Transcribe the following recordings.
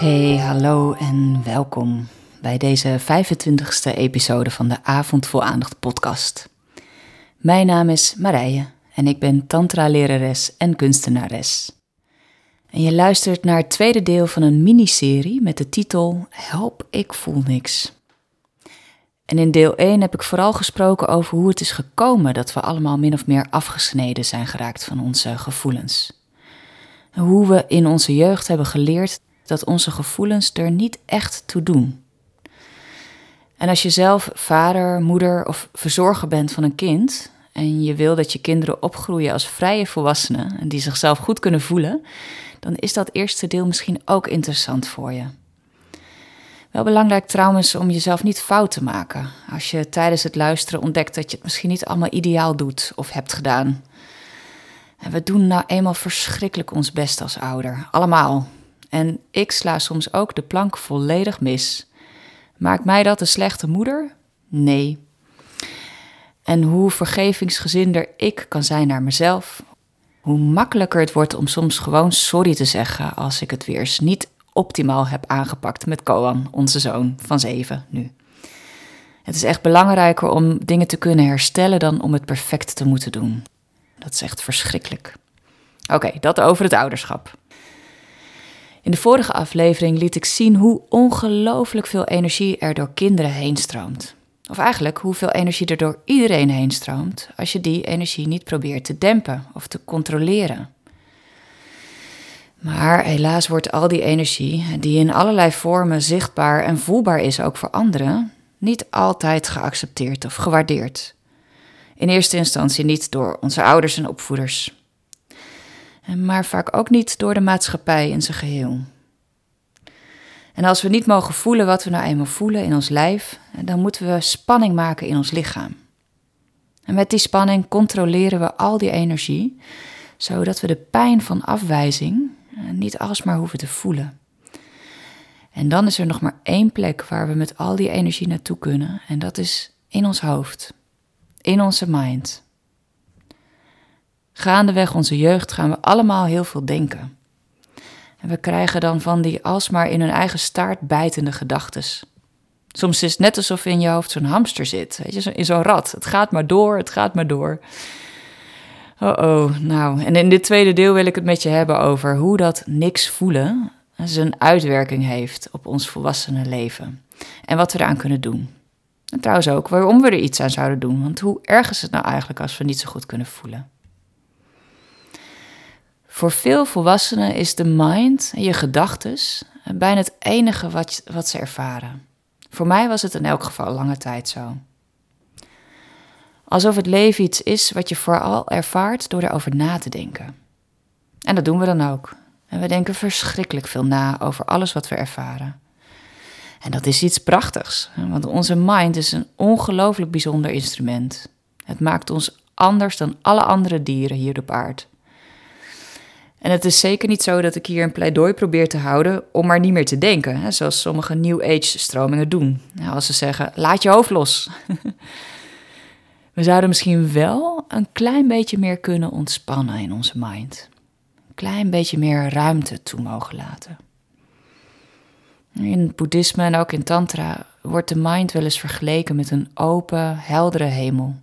Hey, hallo en welkom bij deze 25e episode van de Avond voor Aandacht podcast. Mijn naam is Marije en ik ben tantra-lerares en kunstenares. En je luistert naar het tweede deel van een miniserie met de titel Help, ik voel niks. En in deel 1 heb ik vooral gesproken over hoe het is gekomen dat we allemaal min of meer afgesneden zijn geraakt van onze gevoelens. En hoe we in onze jeugd hebben geleerd dat onze gevoelens er niet echt toe doen. En als je zelf vader, moeder of verzorger bent van een kind en je wil dat je kinderen opgroeien als vrije volwassenen en die zichzelf goed kunnen voelen, dan is dat eerste deel misschien ook interessant voor je. Wel belangrijk trouwens om jezelf niet fout te maken. Als je tijdens het luisteren ontdekt dat je het misschien niet allemaal ideaal doet of hebt gedaan. En we doen nou eenmaal verschrikkelijk ons best als ouder. Allemaal. En ik sla soms ook de plank volledig mis. Maakt mij dat een slechte moeder? Nee. En hoe vergevingsgezinder ik kan zijn naar mezelf, hoe makkelijker het wordt om soms gewoon sorry te zeggen als ik het weer eens niet optimaal heb aangepakt met Koan, onze zoon van zeven nu. Het is echt belangrijker om dingen te kunnen herstellen dan om het perfect te moeten doen. Dat is echt verschrikkelijk. Oké, dat over het ouderschap. In de vorige aflevering liet ik zien hoe ongelooflijk veel energie er door kinderen heen stroomt. Of eigenlijk hoeveel energie er door iedereen heen stroomt als je die energie niet probeert te dempen of te controleren. Maar helaas wordt al die energie, die in allerlei vormen zichtbaar en voelbaar is ook voor anderen, niet altijd geaccepteerd of gewaardeerd. In eerste instantie niet door onze ouders en opvoeders, maar vaak ook niet door de maatschappij in zijn geheel. En als we niet mogen voelen wat we nou eenmaal voelen in ons lijf, dan moeten we spanning maken in ons lichaam. En met die spanning controleren we al die energie, zodat we de pijn van afwijzing niet alsmaar hoeven te voelen. En dan is er nog maar één plek waar we met al die energie naartoe kunnen, en dat is in ons hoofd, in onze mind. Gaandeweg onze jeugd gaan we allemaal heel veel denken. En we krijgen dan van die alsmaar in hun eigen staart bijtende gedachtes. Soms is het net alsof in je hoofd zo'n hamster zit, weet je, in zo'n rad. Het gaat maar door, het gaat maar door. Oh oh, nou, en in dit tweede deel wil ik het met je hebben over hoe dat niks voelen zijn uitwerking heeft op ons volwassene leven. En wat we eraan kunnen doen. En trouwens ook waarom we er iets aan zouden doen. Want hoe erg is het nou eigenlijk als we niet zo goed kunnen voelen? Voor veel volwassenen is de mind, je gedachtes, bijna het enige wat, wat ze ervaren. Voor mij was het in elk geval lange tijd zo. Alsof het leven iets is wat je vooral ervaart door erover na te denken. En dat doen we dan ook. En we denken verschrikkelijk veel na over alles wat we ervaren. En dat is iets prachtigs, want onze mind is een ongelooflijk bijzonder instrument. Het maakt ons anders dan alle andere dieren hier op aarde. En het is zeker niet zo dat ik hier een pleidooi probeer te houden om maar niet meer te denken, hè, zoals sommige New Age stromingen doen. als ze zeggen, laat je hoofd los. We zouden misschien wel een klein beetje meer kunnen ontspannen in onze mind. Een klein beetje meer ruimte toe mogen laten. In het boeddhisme en ook in tantra wordt de mind wel eens vergeleken met een open, heldere hemel.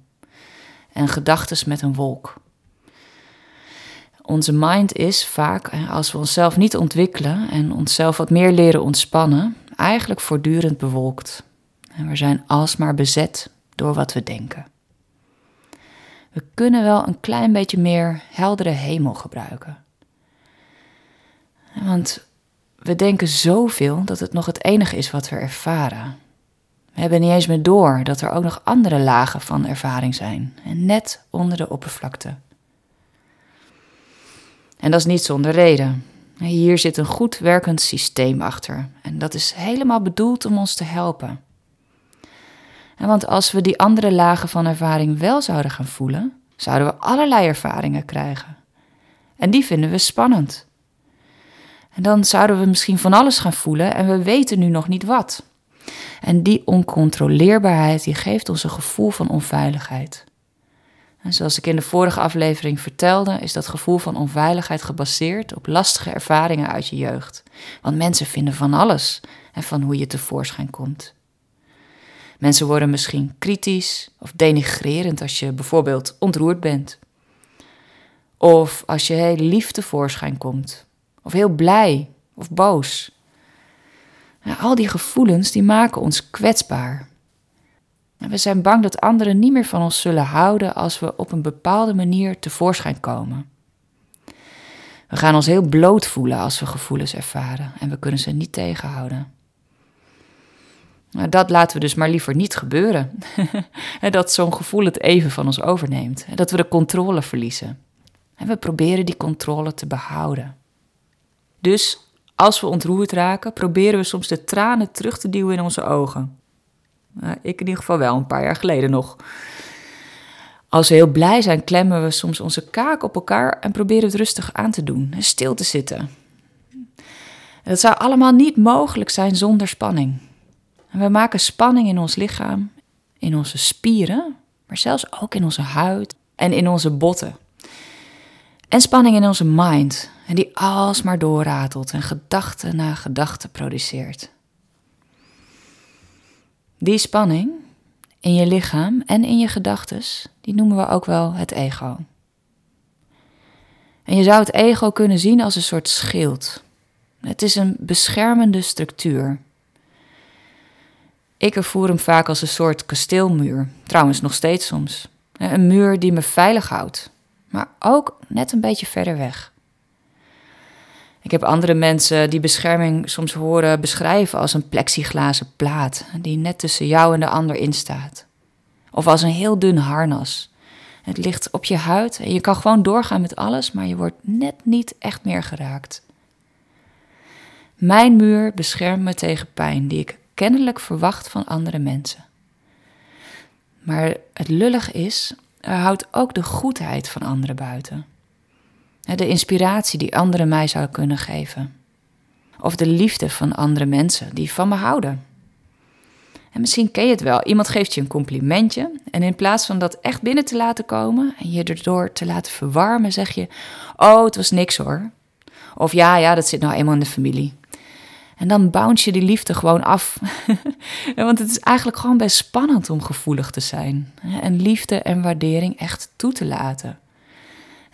En gedachten met een wolk. Onze mind is vaak, als we onszelf niet ontwikkelen en onszelf wat meer leren ontspannen, eigenlijk voortdurend bewolkt. We zijn alsmaar bezet door wat we denken. We kunnen wel een klein beetje meer heldere hemel gebruiken. Want we denken zoveel dat het nog het enige is wat we ervaren. We hebben niet eens meer door dat er ook nog andere lagen van ervaring zijn, en net onder de oppervlakte. En dat is niet zonder reden. Hier zit een goed werkend systeem achter. En dat is helemaal bedoeld om ons te helpen. En want als we die andere lagen van ervaring wel zouden gaan voelen, zouden we allerlei ervaringen krijgen. En die vinden we spannend. En dan zouden we misschien van alles gaan voelen en we weten nu nog niet wat. En die oncontroleerbaarheid die geeft ons een gevoel van onveiligheid. Zoals ik in de vorige aflevering vertelde, is dat gevoel van onveiligheid gebaseerd op lastige ervaringen uit je jeugd. Want mensen vinden van alles en van hoe je tevoorschijn komt. Mensen worden misschien kritisch of denigrerend als je bijvoorbeeld ontroerd bent. Of als je heel lief tevoorschijn komt. Of heel blij of boos. al die gevoelens die maken ons kwetsbaar. En we zijn bang dat anderen niet meer van ons zullen houden als we op een bepaalde manier tevoorschijn komen. We gaan ons heel bloot voelen als we gevoelens ervaren en we kunnen ze niet tegenhouden. Nou, dat laten we dus maar liever niet gebeuren. dat zo'n gevoel het even van ons overneemt. Dat we de controle verliezen. En we proberen die controle te behouden. Dus als we ontroerd raken, proberen we soms de tranen terug te duwen in onze ogen. Nou, ik in ieder geval wel, een paar jaar geleden nog. Als we heel blij zijn, klemmen we soms onze kaak op elkaar en proberen het rustig aan te doen en stil te zitten. dat zou allemaal niet mogelijk zijn zonder spanning. We maken spanning in ons lichaam, in onze spieren, maar zelfs ook in onze huid en in onze botten. En spanning in onze mind, en die alsmaar doorratelt en gedachte na gedachte produceert. Die spanning in je lichaam en in je gedachtes, die noemen we ook wel het ego. En je zou het ego kunnen zien als een soort schild. Het is een beschermende structuur. Ik ervoer hem vaak als een soort kasteelmuur, trouwens nog steeds soms. Een muur die me veilig houdt, maar ook net een beetje verder weg. Ik heb andere mensen die bescherming soms horen beschrijven als een plexiglazen plaat die net tussen jou en de ander instaat. Of als een heel dun harnas. Het ligt op je huid en je kan gewoon doorgaan met alles, maar je wordt net niet echt meer geraakt. Mijn muur beschermt me tegen pijn die ik kennelijk verwacht van andere mensen. Maar het lullig is, er houdt ook de goedheid van anderen buiten. De inspiratie die anderen mij zouden kunnen geven. Of de liefde van andere mensen die van me houden. En misschien ken je het wel. Iemand geeft je een complimentje. En in plaats van dat echt binnen te laten komen en je erdoor te laten verwarmen, zeg je: Oh, het was niks hoor. Of ja, ja, dat zit nou eenmaal in de familie. En dan bounce je die liefde gewoon af. Want het is eigenlijk gewoon best spannend om gevoelig te zijn. En liefde en waardering echt toe te laten.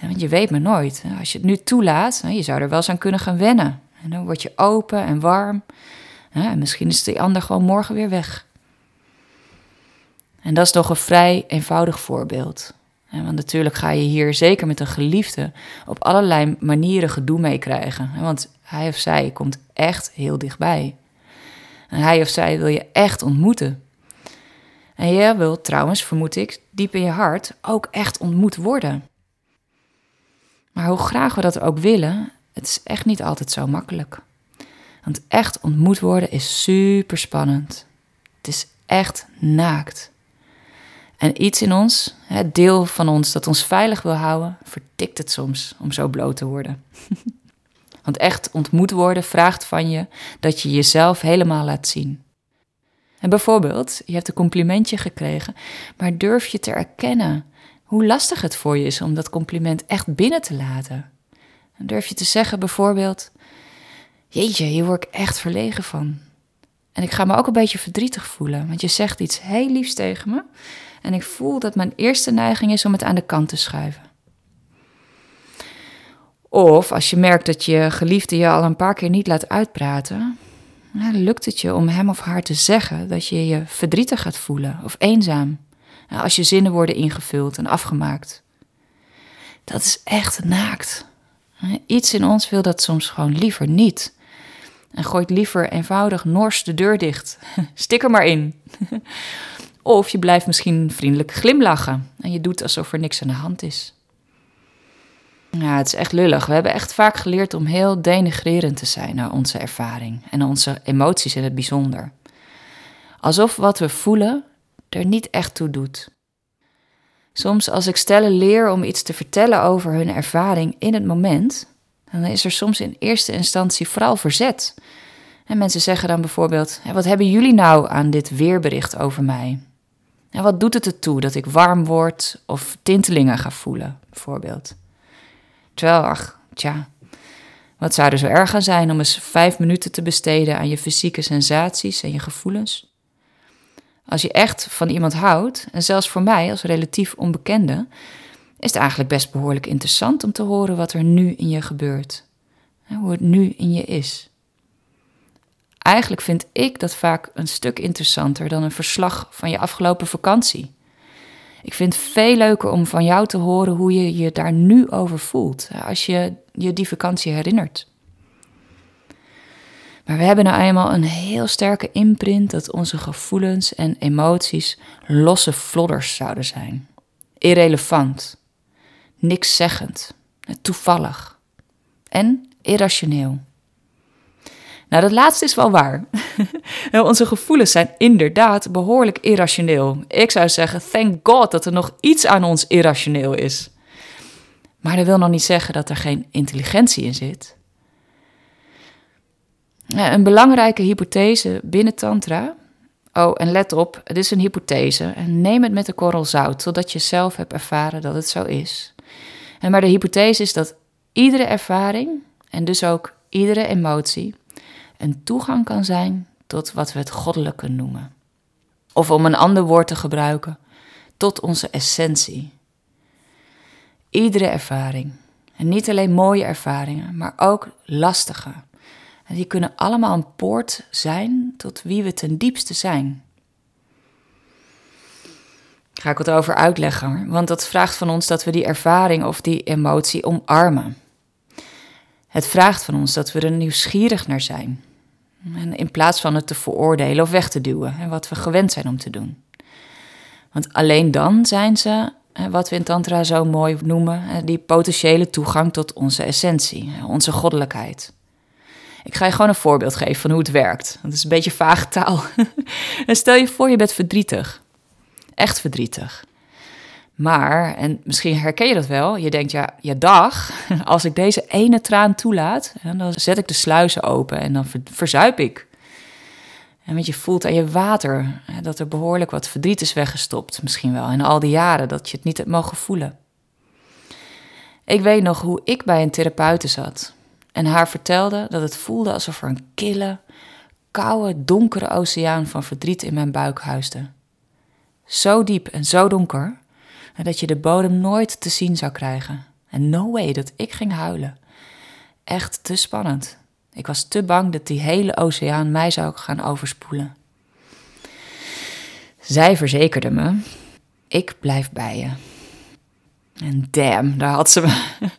Want je weet maar nooit. Als je het nu toelaat, je zou er wel eens aan kunnen gaan wennen. En dan word je open en warm. En misschien is die ander gewoon morgen weer weg. En dat is nog een vrij eenvoudig voorbeeld. Want natuurlijk ga je hier zeker met een geliefde op allerlei manieren gedoe mee krijgen. Want hij of zij komt echt heel dichtbij. En hij of zij wil je echt ontmoeten. En jij wil trouwens, vermoed ik, diep in je hart ook echt ontmoet worden. Maar hoe graag we dat ook willen, het is echt niet altijd zo makkelijk. Want echt ontmoet worden is super spannend. Het is echt naakt. En iets in ons, het deel van ons dat ons veilig wil houden, vertikt het soms om zo bloot te worden. Want echt ontmoet worden vraagt van je dat je jezelf helemaal laat zien. En bijvoorbeeld, je hebt een complimentje gekregen, maar durf je te erkennen hoe lastig het voor je is om dat compliment echt binnen te laten. En durf je te zeggen bijvoorbeeld: Jeetje, hier word ik echt verlegen van. En ik ga me ook een beetje verdrietig voelen, want je zegt iets heel liefs tegen me. En ik voel dat mijn eerste neiging is om het aan de kant te schuiven. Of als je merkt dat je geliefde je al een paar keer niet laat uitpraten, lukt het je om hem of haar te zeggen dat je je verdrietig gaat voelen of eenzaam als je zinnen worden ingevuld en afgemaakt. Dat is echt naakt. Iets in ons wil dat soms gewoon liever niet. En gooit liever eenvoudig nors de deur dicht. Stik er maar in. Of je blijft misschien vriendelijk glimlachen en je doet alsof er niks aan de hand is. Ja, het is echt lullig. We hebben echt vaak geleerd om heel denigrerend te zijn naar onze ervaring en onze emoties in het bijzonder. Alsof wat we voelen er niet echt toe doet. Soms als ik stellen leer om iets te vertellen over hun ervaring in het moment, dan is er soms in eerste instantie vooral verzet. En mensen zeggen dan bijvoorbeeld: Wat hebben jullie nou aan dit weerbericht over mij? En wat doet het ertoe dat ik warm word of tintelingen ga voelen, bijvoorbeeld? Terwijl, ach, tja, wat zou er zo erg aan zijn om eens vijf minuten te besteden aan je fysieke sensaties en je gevoelens? Als je echt van iemand houdt, en zelfs voor mij als relatief onbekende, is het eigenlijk best behoorlijk interessant om te horen wat er nu in je gebeurt. Hoe het nu in je is. Eigenlijk vind ik dat vaak een stuk interessanter dan een verslag van je afgelopen vakantie. Ik vind het veel leuker om van jou te horen hoe je je daar nu over voelt, als je je die vakantie herinnert. Maar we hebben nou eenmaal een heel sterke imprint dat onze gevoelens en emoties losse flodders zouden zijn. Irrelevant, niks zeggend, toevallig en irrationeel. Nou, dat laatste is wel waar. Onze gevoelens zijn inderdaad behoorlijk irrationeel. Ik zou zeggen, thank God dat er nog iets aan ons irrationeel is. Maar dat wil nog niet zeggen dat er geen intelligentie in zit. Een belangrijke hypothese binnen Tantra. Oh, en let op, het is een hypothese. En neem het met een korrel zout, totdat je zelf hebt ervaren dat het zo is. En maar de hypothese is dat iedere ervaring, en dus ook iedere emotie, een toegang kan zijn tot wat we het goddelijke noemen. Of om een ander woord te gebruiken, tot onze essentie. Iedere ervaring, en niet alleen mooie ervaringen, maar ook lastige. Die kunnen allemaal een poort zijn tot wie we ten diepste zijn. Ga ik wat over uitleggen, want dat vraagt van ons dat we die ervaring of die emotie omarmen. Het vraagt van ons dat we er nieuwsgierig naar zijn. En in plaats van het te veroordelen of weg te duwen, en wat we gewend zijn om te doen. Want alleen dan zijn ze, wat we in Tantra zo mooi noemen, die potentiële toegang tot onze essentie, onze goddelijkheid. Ik ga je gewoon een voorbeeld geven van hoe het werkt. Dat is een beetje vage taal. en stel je voor, je bent verdrietig. Echt verdrietig. Maar, en misschien herken je dat wel, je denkt, ja, ja dag, als ik deze ene traan toelaat, dan zet ik de sluizen open en dan verzuip ik. En want je voelt aan je water dat er behoorlijk wat verdriet is weggestopt, misschien wel, in al die jaren dat je het niet hebt mogen voelen. Ik weet nog hoe ik bij een therapeute zat en haar vertelde dat het voelde alsof er een kille, koude, donkere oceaan van verdriet in mijn buik huisde. Zo diep en zo donker dat je de bodem nooit te zien zou krijgen. En no way dat ik ging huilen. Echt te spannend. Ik was te bang dat die hele oceaan mij zou gaan overspoelen. Zij verzekerde me: ik blijf bij je. En damn, daar had ze me.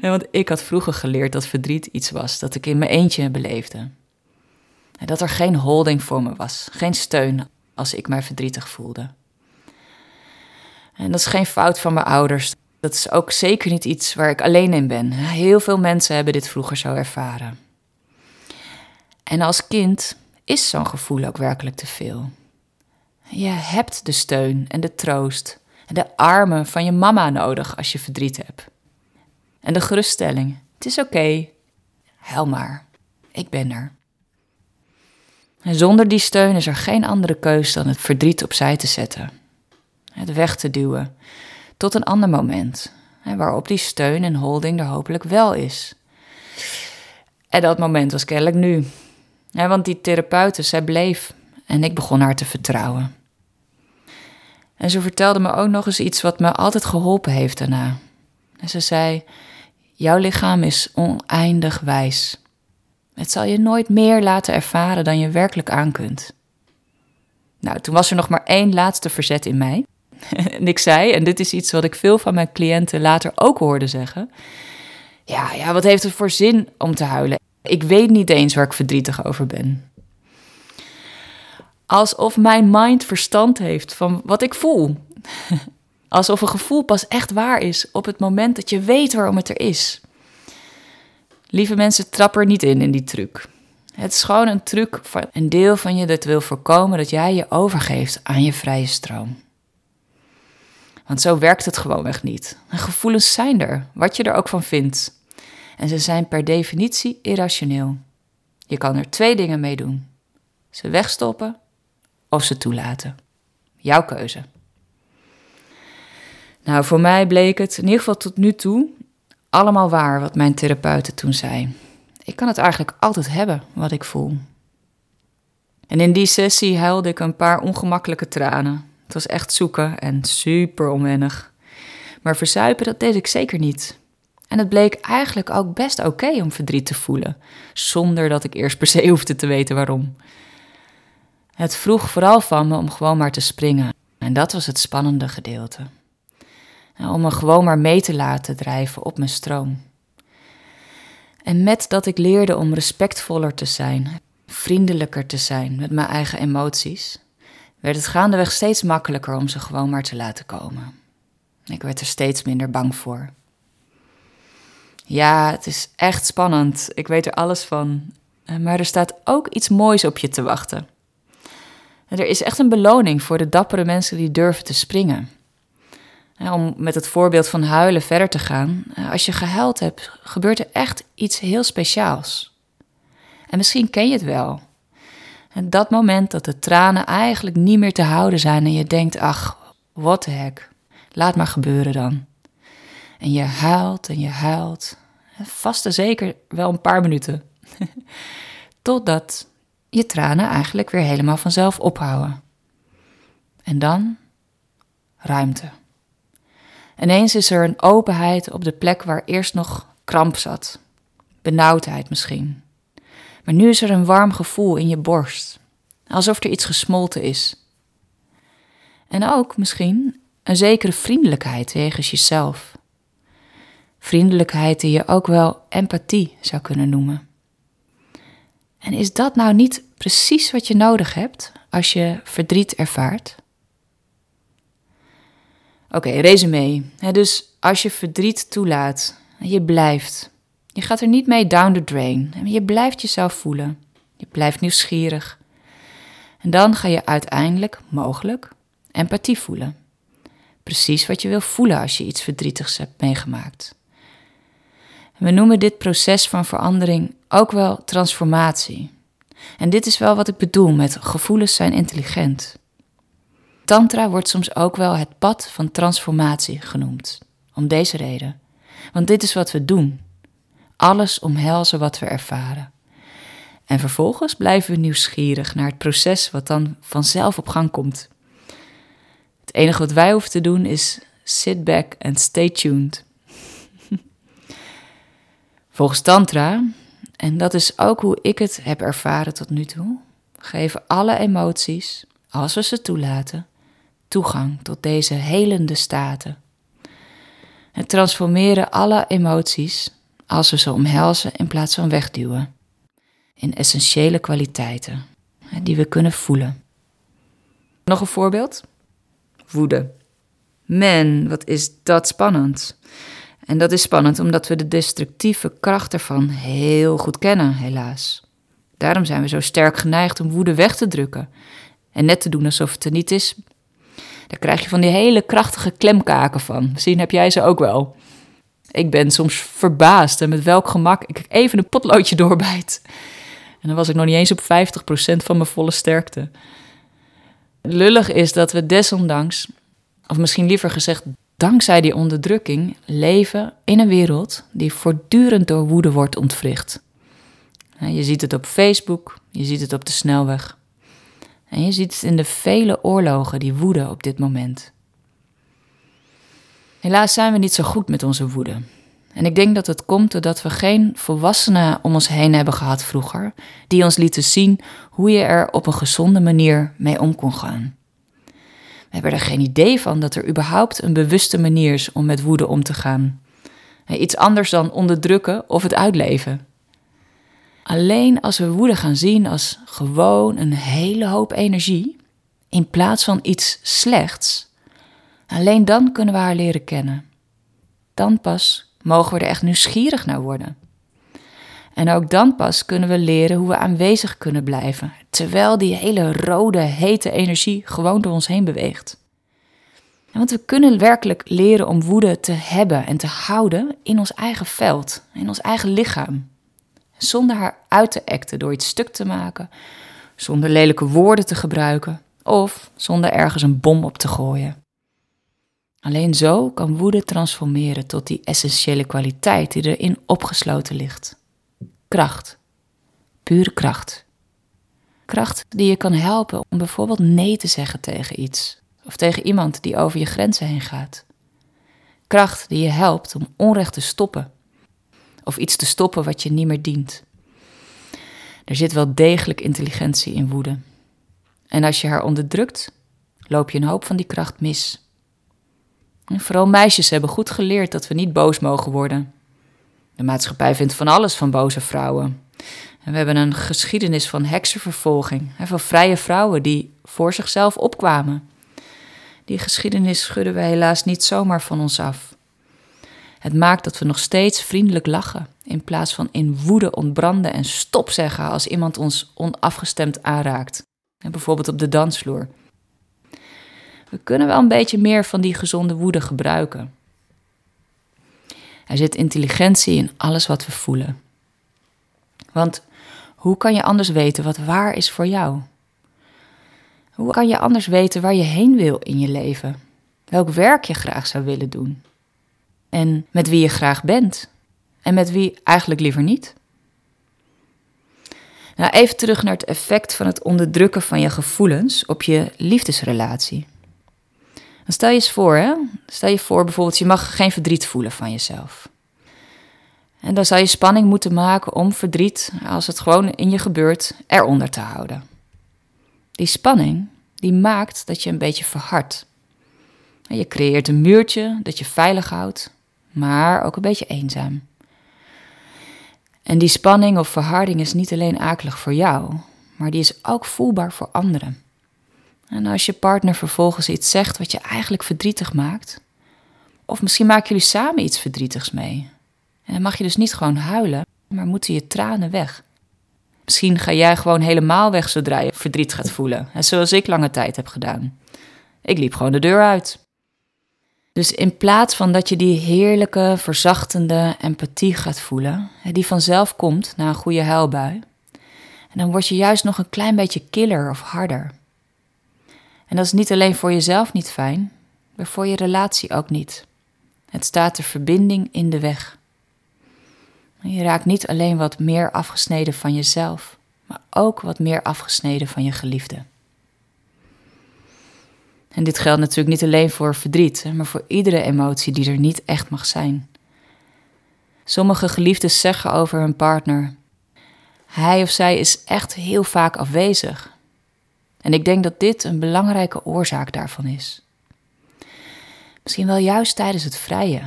Want ik had vroeger geleerd dat verdriet iets was dat ik in mijn eentje beleefde. En dat er geen holding voor me was, geen steun als ik mij verdrietig voelde. En dat is geen fout van mijn ouders. Dat is ook zeker niet iets waar ik alleen in ben. Heel veel mensen hebben dit vroeger zo ervaren. En als kind is zo'n gevoel ook werkelijk te veel. Je hebt de steun en de troost en de armen van je mama nodig als je verdriet hebt. En de geruststelling: het is oké, okay. maar, ik ben er. En zonder die steun is er geen andere keus dan het verdriet opzij te zetten het weg te duwen tot een ander moment, waarop die steun en holding er hopelijk wel is. En dat moment was kennelijk nu. want die therapeute, zij bleef en ik begon haar te vertrouwen. En ze vertelde me ook nog eens iets wat me altijd geholpen heeft daarna. En ze zei: Jouw lichaam is oneindig wijs. Het zal je nooit meer laten ervaren dan je werkelijk aan kunt. Nou, toen was er nog maar één laatste verzet in mij. en ik zei, en dit is iets wat ik veel van mijn cliënten later ook hoorde zeggen. Ja, ja, wat heeft het voor zin om te huilen? Ik weet niet eens waar ik verdrietig over ben. Alsof mijn mind verstand heeft van wat ik voel. Alsof een gevoel pas echt waar is op het moment dat je weet waarom het er is. Lieve mensen, trap er niet in in die truc. Het is gewoon een truc van een deel van je dat wil voorkomen dat jij je overgeeft aan je vrije stroom. Want zo werkt het gewoonweg niet. gevoelens zijn er, wat je er ook van vindt. En ze zijn per definitie irrationeel. Je kan er twee dingen mee doen: ze wegstoppen of ze toelaten. Jouw keuze. Nou, voor mij bleek het in ieder geval tot nu toe allemaal waar wat mijn therapeuten toen zei. Ik kan het eigenlijk altijd hebben wat ik voel. En in die sessie huilde ik een paar ongemakkelijke tranen. Het was echt zoeken en super onwennig. Maar verzuipen, dat deed ik zeker niet. En het bleek eigenlijk ook best oké om verdriet te voelen, zonder dat ik eerst per se hoefde te weten waarom. Het vroeg vooral van me om gewoon maar te springen. En dat was het spannende gedeelte. Om me gewoon maar mee te laten drijven op mijn stroom. En met dat ik leerde om respectvoller te zijn, vriendelijker te zijn met mijn eigen emoties, werd het gaandeweg steeds makkelijker om ze gewoon maar te laten komen. Ik werd er steeds minder bang voor. Ja, het is echt spannend. Ik weet er alles van. Eh, maar er staat ook iets moois op je te wachten. Er is echt een beloning voor de dappere mensen die durven te springen. Om met het voorbeeld van huilen verder te gaan. Eh, als je gehuild hebt, gebeurt er echt iets heel speciaals. En misschien ken je het wel. Dat moment dat de tranen eigenlijk niet meer te houden zijn en je denkt, ach, what the heck, laat maar gebeuren dan. En je huilt en je huilt. Vast en zeker wel een paar minuten. Totdat je tranen eigenlijk weer helemaal vanzelf ophouden. En dan ruimte. Ineens is er een openheid op de plek waar eerst nog kramp zat. Benauwdheid misschien. Maar nu is er een warm gevoel in je borst. Alsof er iets gesmolten is. En ook misschien een zekere vriendelijkheid jegens jezelf. Vriendelijkheid die je ook wel empathie zou kunnen noemen. En is dat nou niet precies wat je nodig hebt als je verdriet ervaart? Oké, okay, resume. dus als je verdriet toelaat, je blijft. Je gaat er niet mee down the drain. Je blijft jezelf voelen. Je blijft nieuwsgierig. En dan ga je uiteindelijk, mogelijk, empathie voelen. Precies wat je wil voelen als je iets verdrietigs hebt meegemaakt. We noemen dit proces van verandering ook wel transformatie. En dit is wel wat ik bedoel met gevoelens zijn intelligent. Tantra wordt soms ook wel het pad van transformatie genoemd. Om deze reden. Want dit is wat we doen. Alles omhelzen wat we ervaren. En vervolgens blijven we nieuwsgierig naar het proces wat dan vanzelf op gang komt. Het enige wat wij hoeven te doen is sit back and stay tuned. Volgens Tantra, en dat is ook hoe ik het heb ervaren tot nu toe, geven alle emoties, als we ze toelaten, toegang tot deze helende staten. Het transformeren alle emoties, als we ze omhelzen in plaats van wegduwen, in essentiële kwaliteiten die we kunnen voelen. Nog een voorbeeld? Woede. Man, wat is dat spannend. En dat is spannend omdat we de destructieve kracht ervan heel goed kennen, helaas. Daarom zijn we zo sterk geneigd om woede weg te drukken en net te doen alsof het er niet is. Daar krijg je van die hele krachtige klemkaken van. Misschien heb jij ze ook wel. Ik ben soms verbaasd en met welk gemak ik even een potloodje doorbijt. En dan was ik nog niet eens op 50% van mijn volle sterkte. Lullig is dat we desondanks, of misschien liever gezegd dankzij die onderdrukking leven in een wereld die voortdurend door woede wordt ontwricht. Je ziet het op Facebook, je ziet het op de snelweg. En je ziet het in de vele oorlogen die woeden op dit moment. Helaas zijn we niet zo goed met onze woede. En ik denk dat het komt doordat we geen volwassenen om ons heen hebben gehad vroeger, die ons lieten zien hoe je er op een gezonde manier mee om kon gaan. We hebben er geen idee van dat er überhaupt een bewuste manier is om met woede om te gaan. Iets anders dan onderdrukken of het uitleven. Alleen als we woede gaan zien als gewoon een hele hoop energie, in plaats van iets slechts, alleen dan kunnen we haar leren kennen. Dan pas mogen we er echt nieuwsgierig naar worden. En ook dan pas kunnen we leren hoe we aanwezig kunnen blijven, terwijl die hele rode, hete energie gewoon door ons heen beweegt. want we kunnen werkelijk leren om woede te hebben en te houden in ons eigen veld, in ons eigen lichaam. Zonder haar uit te acten door iets stuk te maken, zonder lelijke woorden te gebruiken of zonder ergens een bom op te gooien. Alleen zo kan woede transformeren tot die essentiële kwaliteit die erin opgesloten ligt. Kracht. Pure kracht. Kracht die je kan helpen om bijvoorbeeld nee te zeggen tegen iets of tegen iemand die over je grenzen heen gaat. Kracht die je helpt om onrecht te stoppen of iets te stoppen wat je niet meer dient. Er zit wel degelijk intelligentie in woede. En als je haar onderdrukt, loop je een hoop van die kracht mis. En vooral meisjes hebben goed geleerd dat we niet boos mogen worden. De maatschappij vindt van alles van boze vrouwen. En we hebben een geschiedenis van heksenvervolging en van vrije vrouwen die voor zichzelf opkwamen. Die geschiedenis schudden we helaas niet zomaar van ons af. Het maakt dat we nog steeds vriendelijk lachen, in plaats van in woede ontbranden en stop zeggen als iemand ons onafgestemd aanraakt. Bijvoorbeeld op de dansvloer. We kunnen wel een beetje meer van die gezonde woede gebruiken. Er zit intelligentie in alles wat we voelen. Want hoe kan je anders weten wat waar is voor jou? Hoe kan je anders weten waar je heen wil in je leven? Welk werk je graag zou willen doen? En met wie je graag bent? En met wie eigenlijk liever niet? Nou, even terug naar het effect van het onderdrukken van je gevoelens op je liefdesrelatie. Dan stel je eens voor, hè? Stel je voor bijvoorbeeld, je mag geen verdriet voelen van jezelf. En dan zou je spanning moeten maken om verdriet, als het gewoon in je gebeurt, eronder te houden. Die spanning, die maakt dat je een beetje verhardt. Je creëert een muurtje dat je veilig houdt, maar ook een beetje eenzaam. En die spanning of verharding is niet alleen akelig voor jou, maar die is ook voelbaar voor anderen. En als je partner vervolgens iets zegt wat je eigenlijk verdrietig maakt, of misschien maken jullie samen iets verdrietigs mee, en dan mag je dus niet gewoon huilen, maar moeten je tranen weg. Misschien ga jij gewoon helemaal weg zodra je verdriet gaat voelen, en zoals ik lange tijd heb gedaan. Ik liep gewoon de deur uit. Dus in plaats van dat je die heerlijke, verzachtende empathie gaat voelen, die vanzelf komt na een goede huilbui, dan word je juist nog een klein beetje killer of harder. En dat is niet alleen voor jezelf niet fijn, maar voor je relatie ook niet. Het staat de verbinding in de weg. Je raakt niet alleen wat meer afgesneden van jezelf, maar ook wat meer afgesneden van je geliefde. En dit geldt natuurlijk niet alleen voor verdriet, maar voor iedere emotie die er niet echt mag zijn. Sommige geliefden zeggen over hun partner: hij of zij is echt heel vaak afwezig. En ik denk dat dit een belangrijke oorzaak daarvan is. Misschien wel juist tijdens het vrije,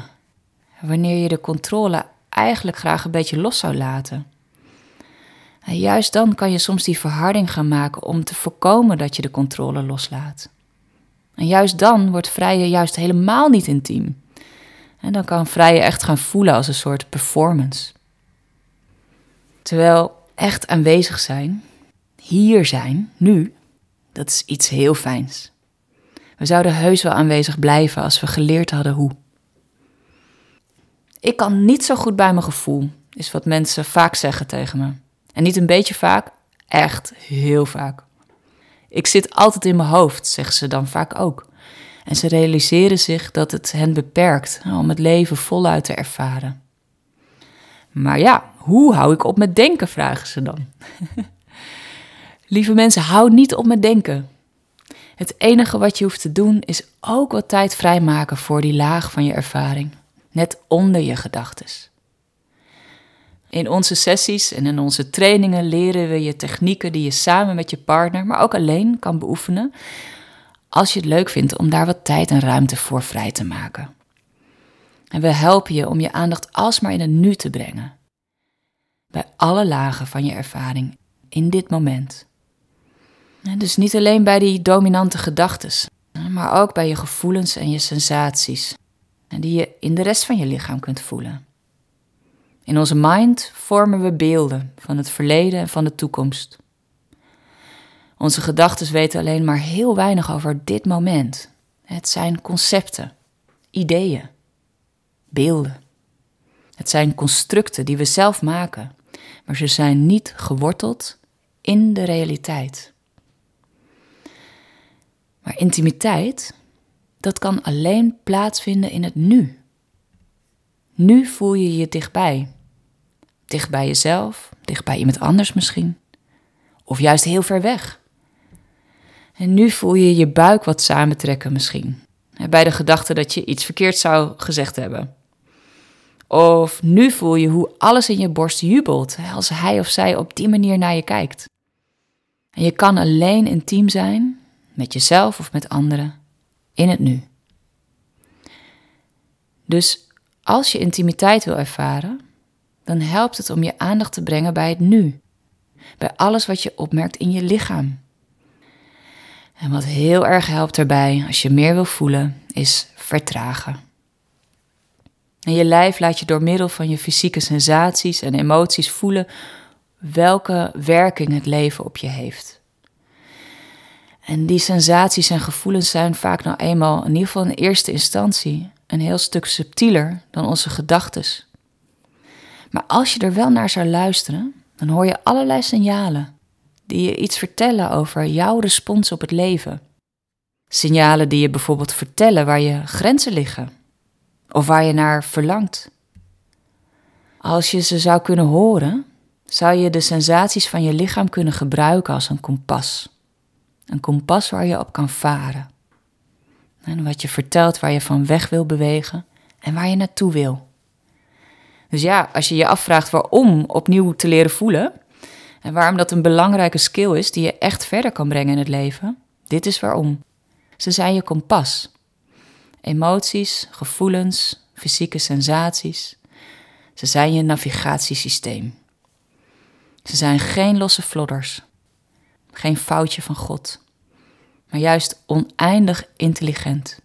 wanneer je de controle eigenlijk graag een beetje los zou laten. En juist dan kan je soms die verharding gaan maken om te voorkomen dat je de controle loslaat. En juist dan wordt vrije juist helemaal niet intiem. En dan kan vrije echt gaan voelen als een soort performance. Terwijl echt aanwezig zijn, hier zijn, nu, dat is iets heel fijns. We zouden heus wel aanwezig blijven als we geleerd hadden hoe. Ik kan niet zo goed bij mijn gevoel, is wat mensen vaak zeggen tegen me. En niet een beetje vaak, echt heel vaak. Ik zit altijd in mijn hoofd, zeggen ze dan vaak ook. En ze realiseren zich dat het hen beperkt om het leven voluit te ervaren. Maar ja, hoe hou ik op met denken, vragen ze dan. Lieve mensen, hou niet op met denken. Het enige wat je hoeft te doen is ook wat tijd vrijmaken voor die laag van je ervaring, net onder je gedachtes. In onze sessies en in onze trainingen leren we je technieken die je samen met je partner, maar ook alleen kan beoefenen, als je het leuk vindt om daar wat tijd en ruimte voor vrij te maken. En we helpen je om je aandacht alsmaar in het nu te brengen. Bij alle lagen van je ervaring in dit moment. Dus niet alleen bij die dominante gedachten, maar ook bij je gevoelens en je sensaties, die je in de rest van je lichaam kunt voelen. In onze mind vormen we beelden van het verleden en van de toekomst. Onze gedachten weten alleen maar heel weinig over dit moment. Het zijn concepten, ideeën, beelden. Het zijn constructen die we zelf maken, maar ze zijn niet geworteld in de realiteit. Maar intimiteit, dat kan alleen plaatsvinden in het nu. Nu voel je je dichtbij. Dicht bij jezelf, dicht bij iemand anders misschien. Of juist heel ver weg. En nu voel je je buik wat samentrekken misschien. Bij de gedachte dat je iets verkeerd zou gezegd hebben. Of nu voel je hoe alles in je borst jubelt als hij of zij op die manier naar je kijkt. En je kan alleen intiem zijn, met jezelf of met anderen, in het nu. Dus als je intimiteit wil ervaren, dan helpt het om je aandacht te brengen bij het nu. Bij alles wat je opmerkt in je lichaam. En wat heel erg helpt daarbij, als je meer wil voelen, is vertragen. En je lijf laat je door middel van je fysieke sensaties en emoties voelen welke werking het leven op je heeft. En die sensaties en gevoelens zijn vaak nou eenmaal, in ieder geval in eerste instantie, een heel stuk subtieler dan onze gedachten. Maar als je er wel naar zou luisteren, dan hoor je allerlei signalen die je iets vertellen over jouw respons op het leven. Signalen die je bijvoorbeeld vertellen waar je grenzen liggen of waar je naar verlangt. Als je ze zou kunnen horen, zou je de sensaties van je lichaam kunnen gebruiken als een kompas. Een kompas waar je op kan varen. En wat je vertelt waar je van weg wil bewegen en waar je naartoe wil. Dus ja, als je je afvraagt waarom opnieuw te leren voelen en waarom dat een belangrijke skill is die je echt verder kan brengen in het leven, dit is waarom. Ze zijn je kompas. Emoties, gevoelens, fysieke sensaties. Ze zijn je navigatiesysteem. Ze zijn geen losse flodders, geen foutje van God, maar juist oneindig intelligent.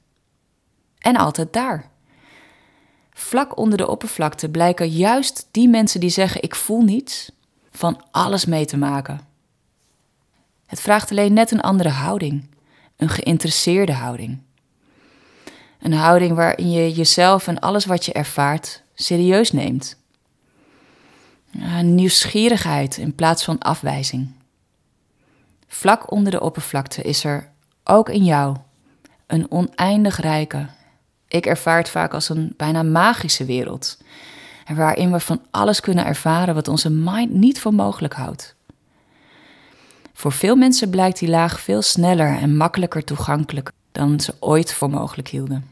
En altijd daar. Vlak onder de oppervlakte blijken juist die mensen die zeggen: Ik voel niets, van alles mee te maken. Het vraagt alleen net een andere houding, een geïnteresseerde houding. Een houding waarin je jezelf en alles wat je ervaart serieus neemt. Nieuwsgierigheid in plaats van afwijzing. Vlak onder de oppervlakte is er ook in jou een oneindig rijke, ik ervaar het vaak als een bijna magische wereld. Waarin we van alles kunnen ervaren wat onze mind niet voor mogelijk houdt. Voor veel mensen blijkt die laag veel sneller en makkelijker toegankelijk dan ze ooit voor mogelijk hielden.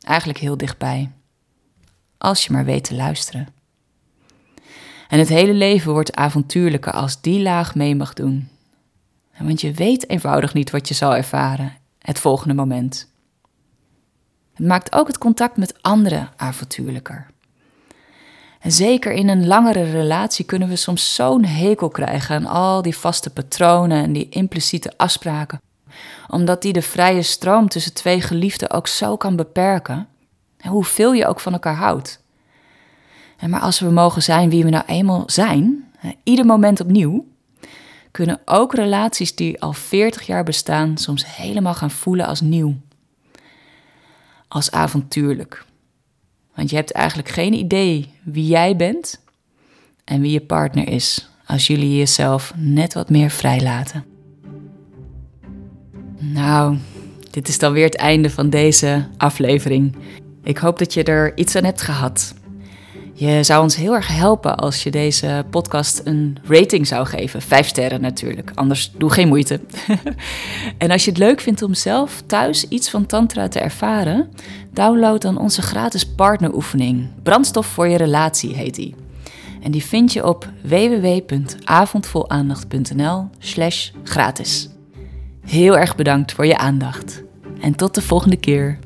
Eigenlijk heel dichtbij. Als je maar weet te luisteren. En het hele leven wordt avontuurlijker als die laag mee mag doen. Want je weet eenvoudig niet wat je zal ervaren het volgende moment. Het maakt ook het contact met anderen avontuurlijker. En zeker in een langere relatie kunnen we soms zo'n hekel krijgen aan al die vaste patronen en die impliciete afspraken, omdat die de vrije stroom tussen twee geliefden ook zo kan beperken, hoeveel je ook van elkaar houdt. Maar als we mogen zijn wie we nou eenmaal zijn, ieder moment opnieuw, kunnen ook relaties die al 40 jaar bestaan soms helemaal gaan voelen als nieuw als avontuurlijk. Want je hebt eigenlijk geen idee wie jij bent en wie je partner is als jullie jezelf net wat meer vrijlaten. Nou, dit is dan weer het einde van deze aflevering. Ik hoop dat je er iets aan hebt gehad. Je zou ons heel erg helpen als je deze podcast een rating zou geven. Vijf sterren natuurlijk, anders doe geen moeite. en als je het leuk vindt om zelf thuis iets van Tantra te ervaren, download dan onze gratis partneroefening. Brandstof voor je relatie heet die. En die vind je op www.avondvolaandacht.nl/slash gratis. Heel erg bedankt voor je aandacht en tot de volgende keer.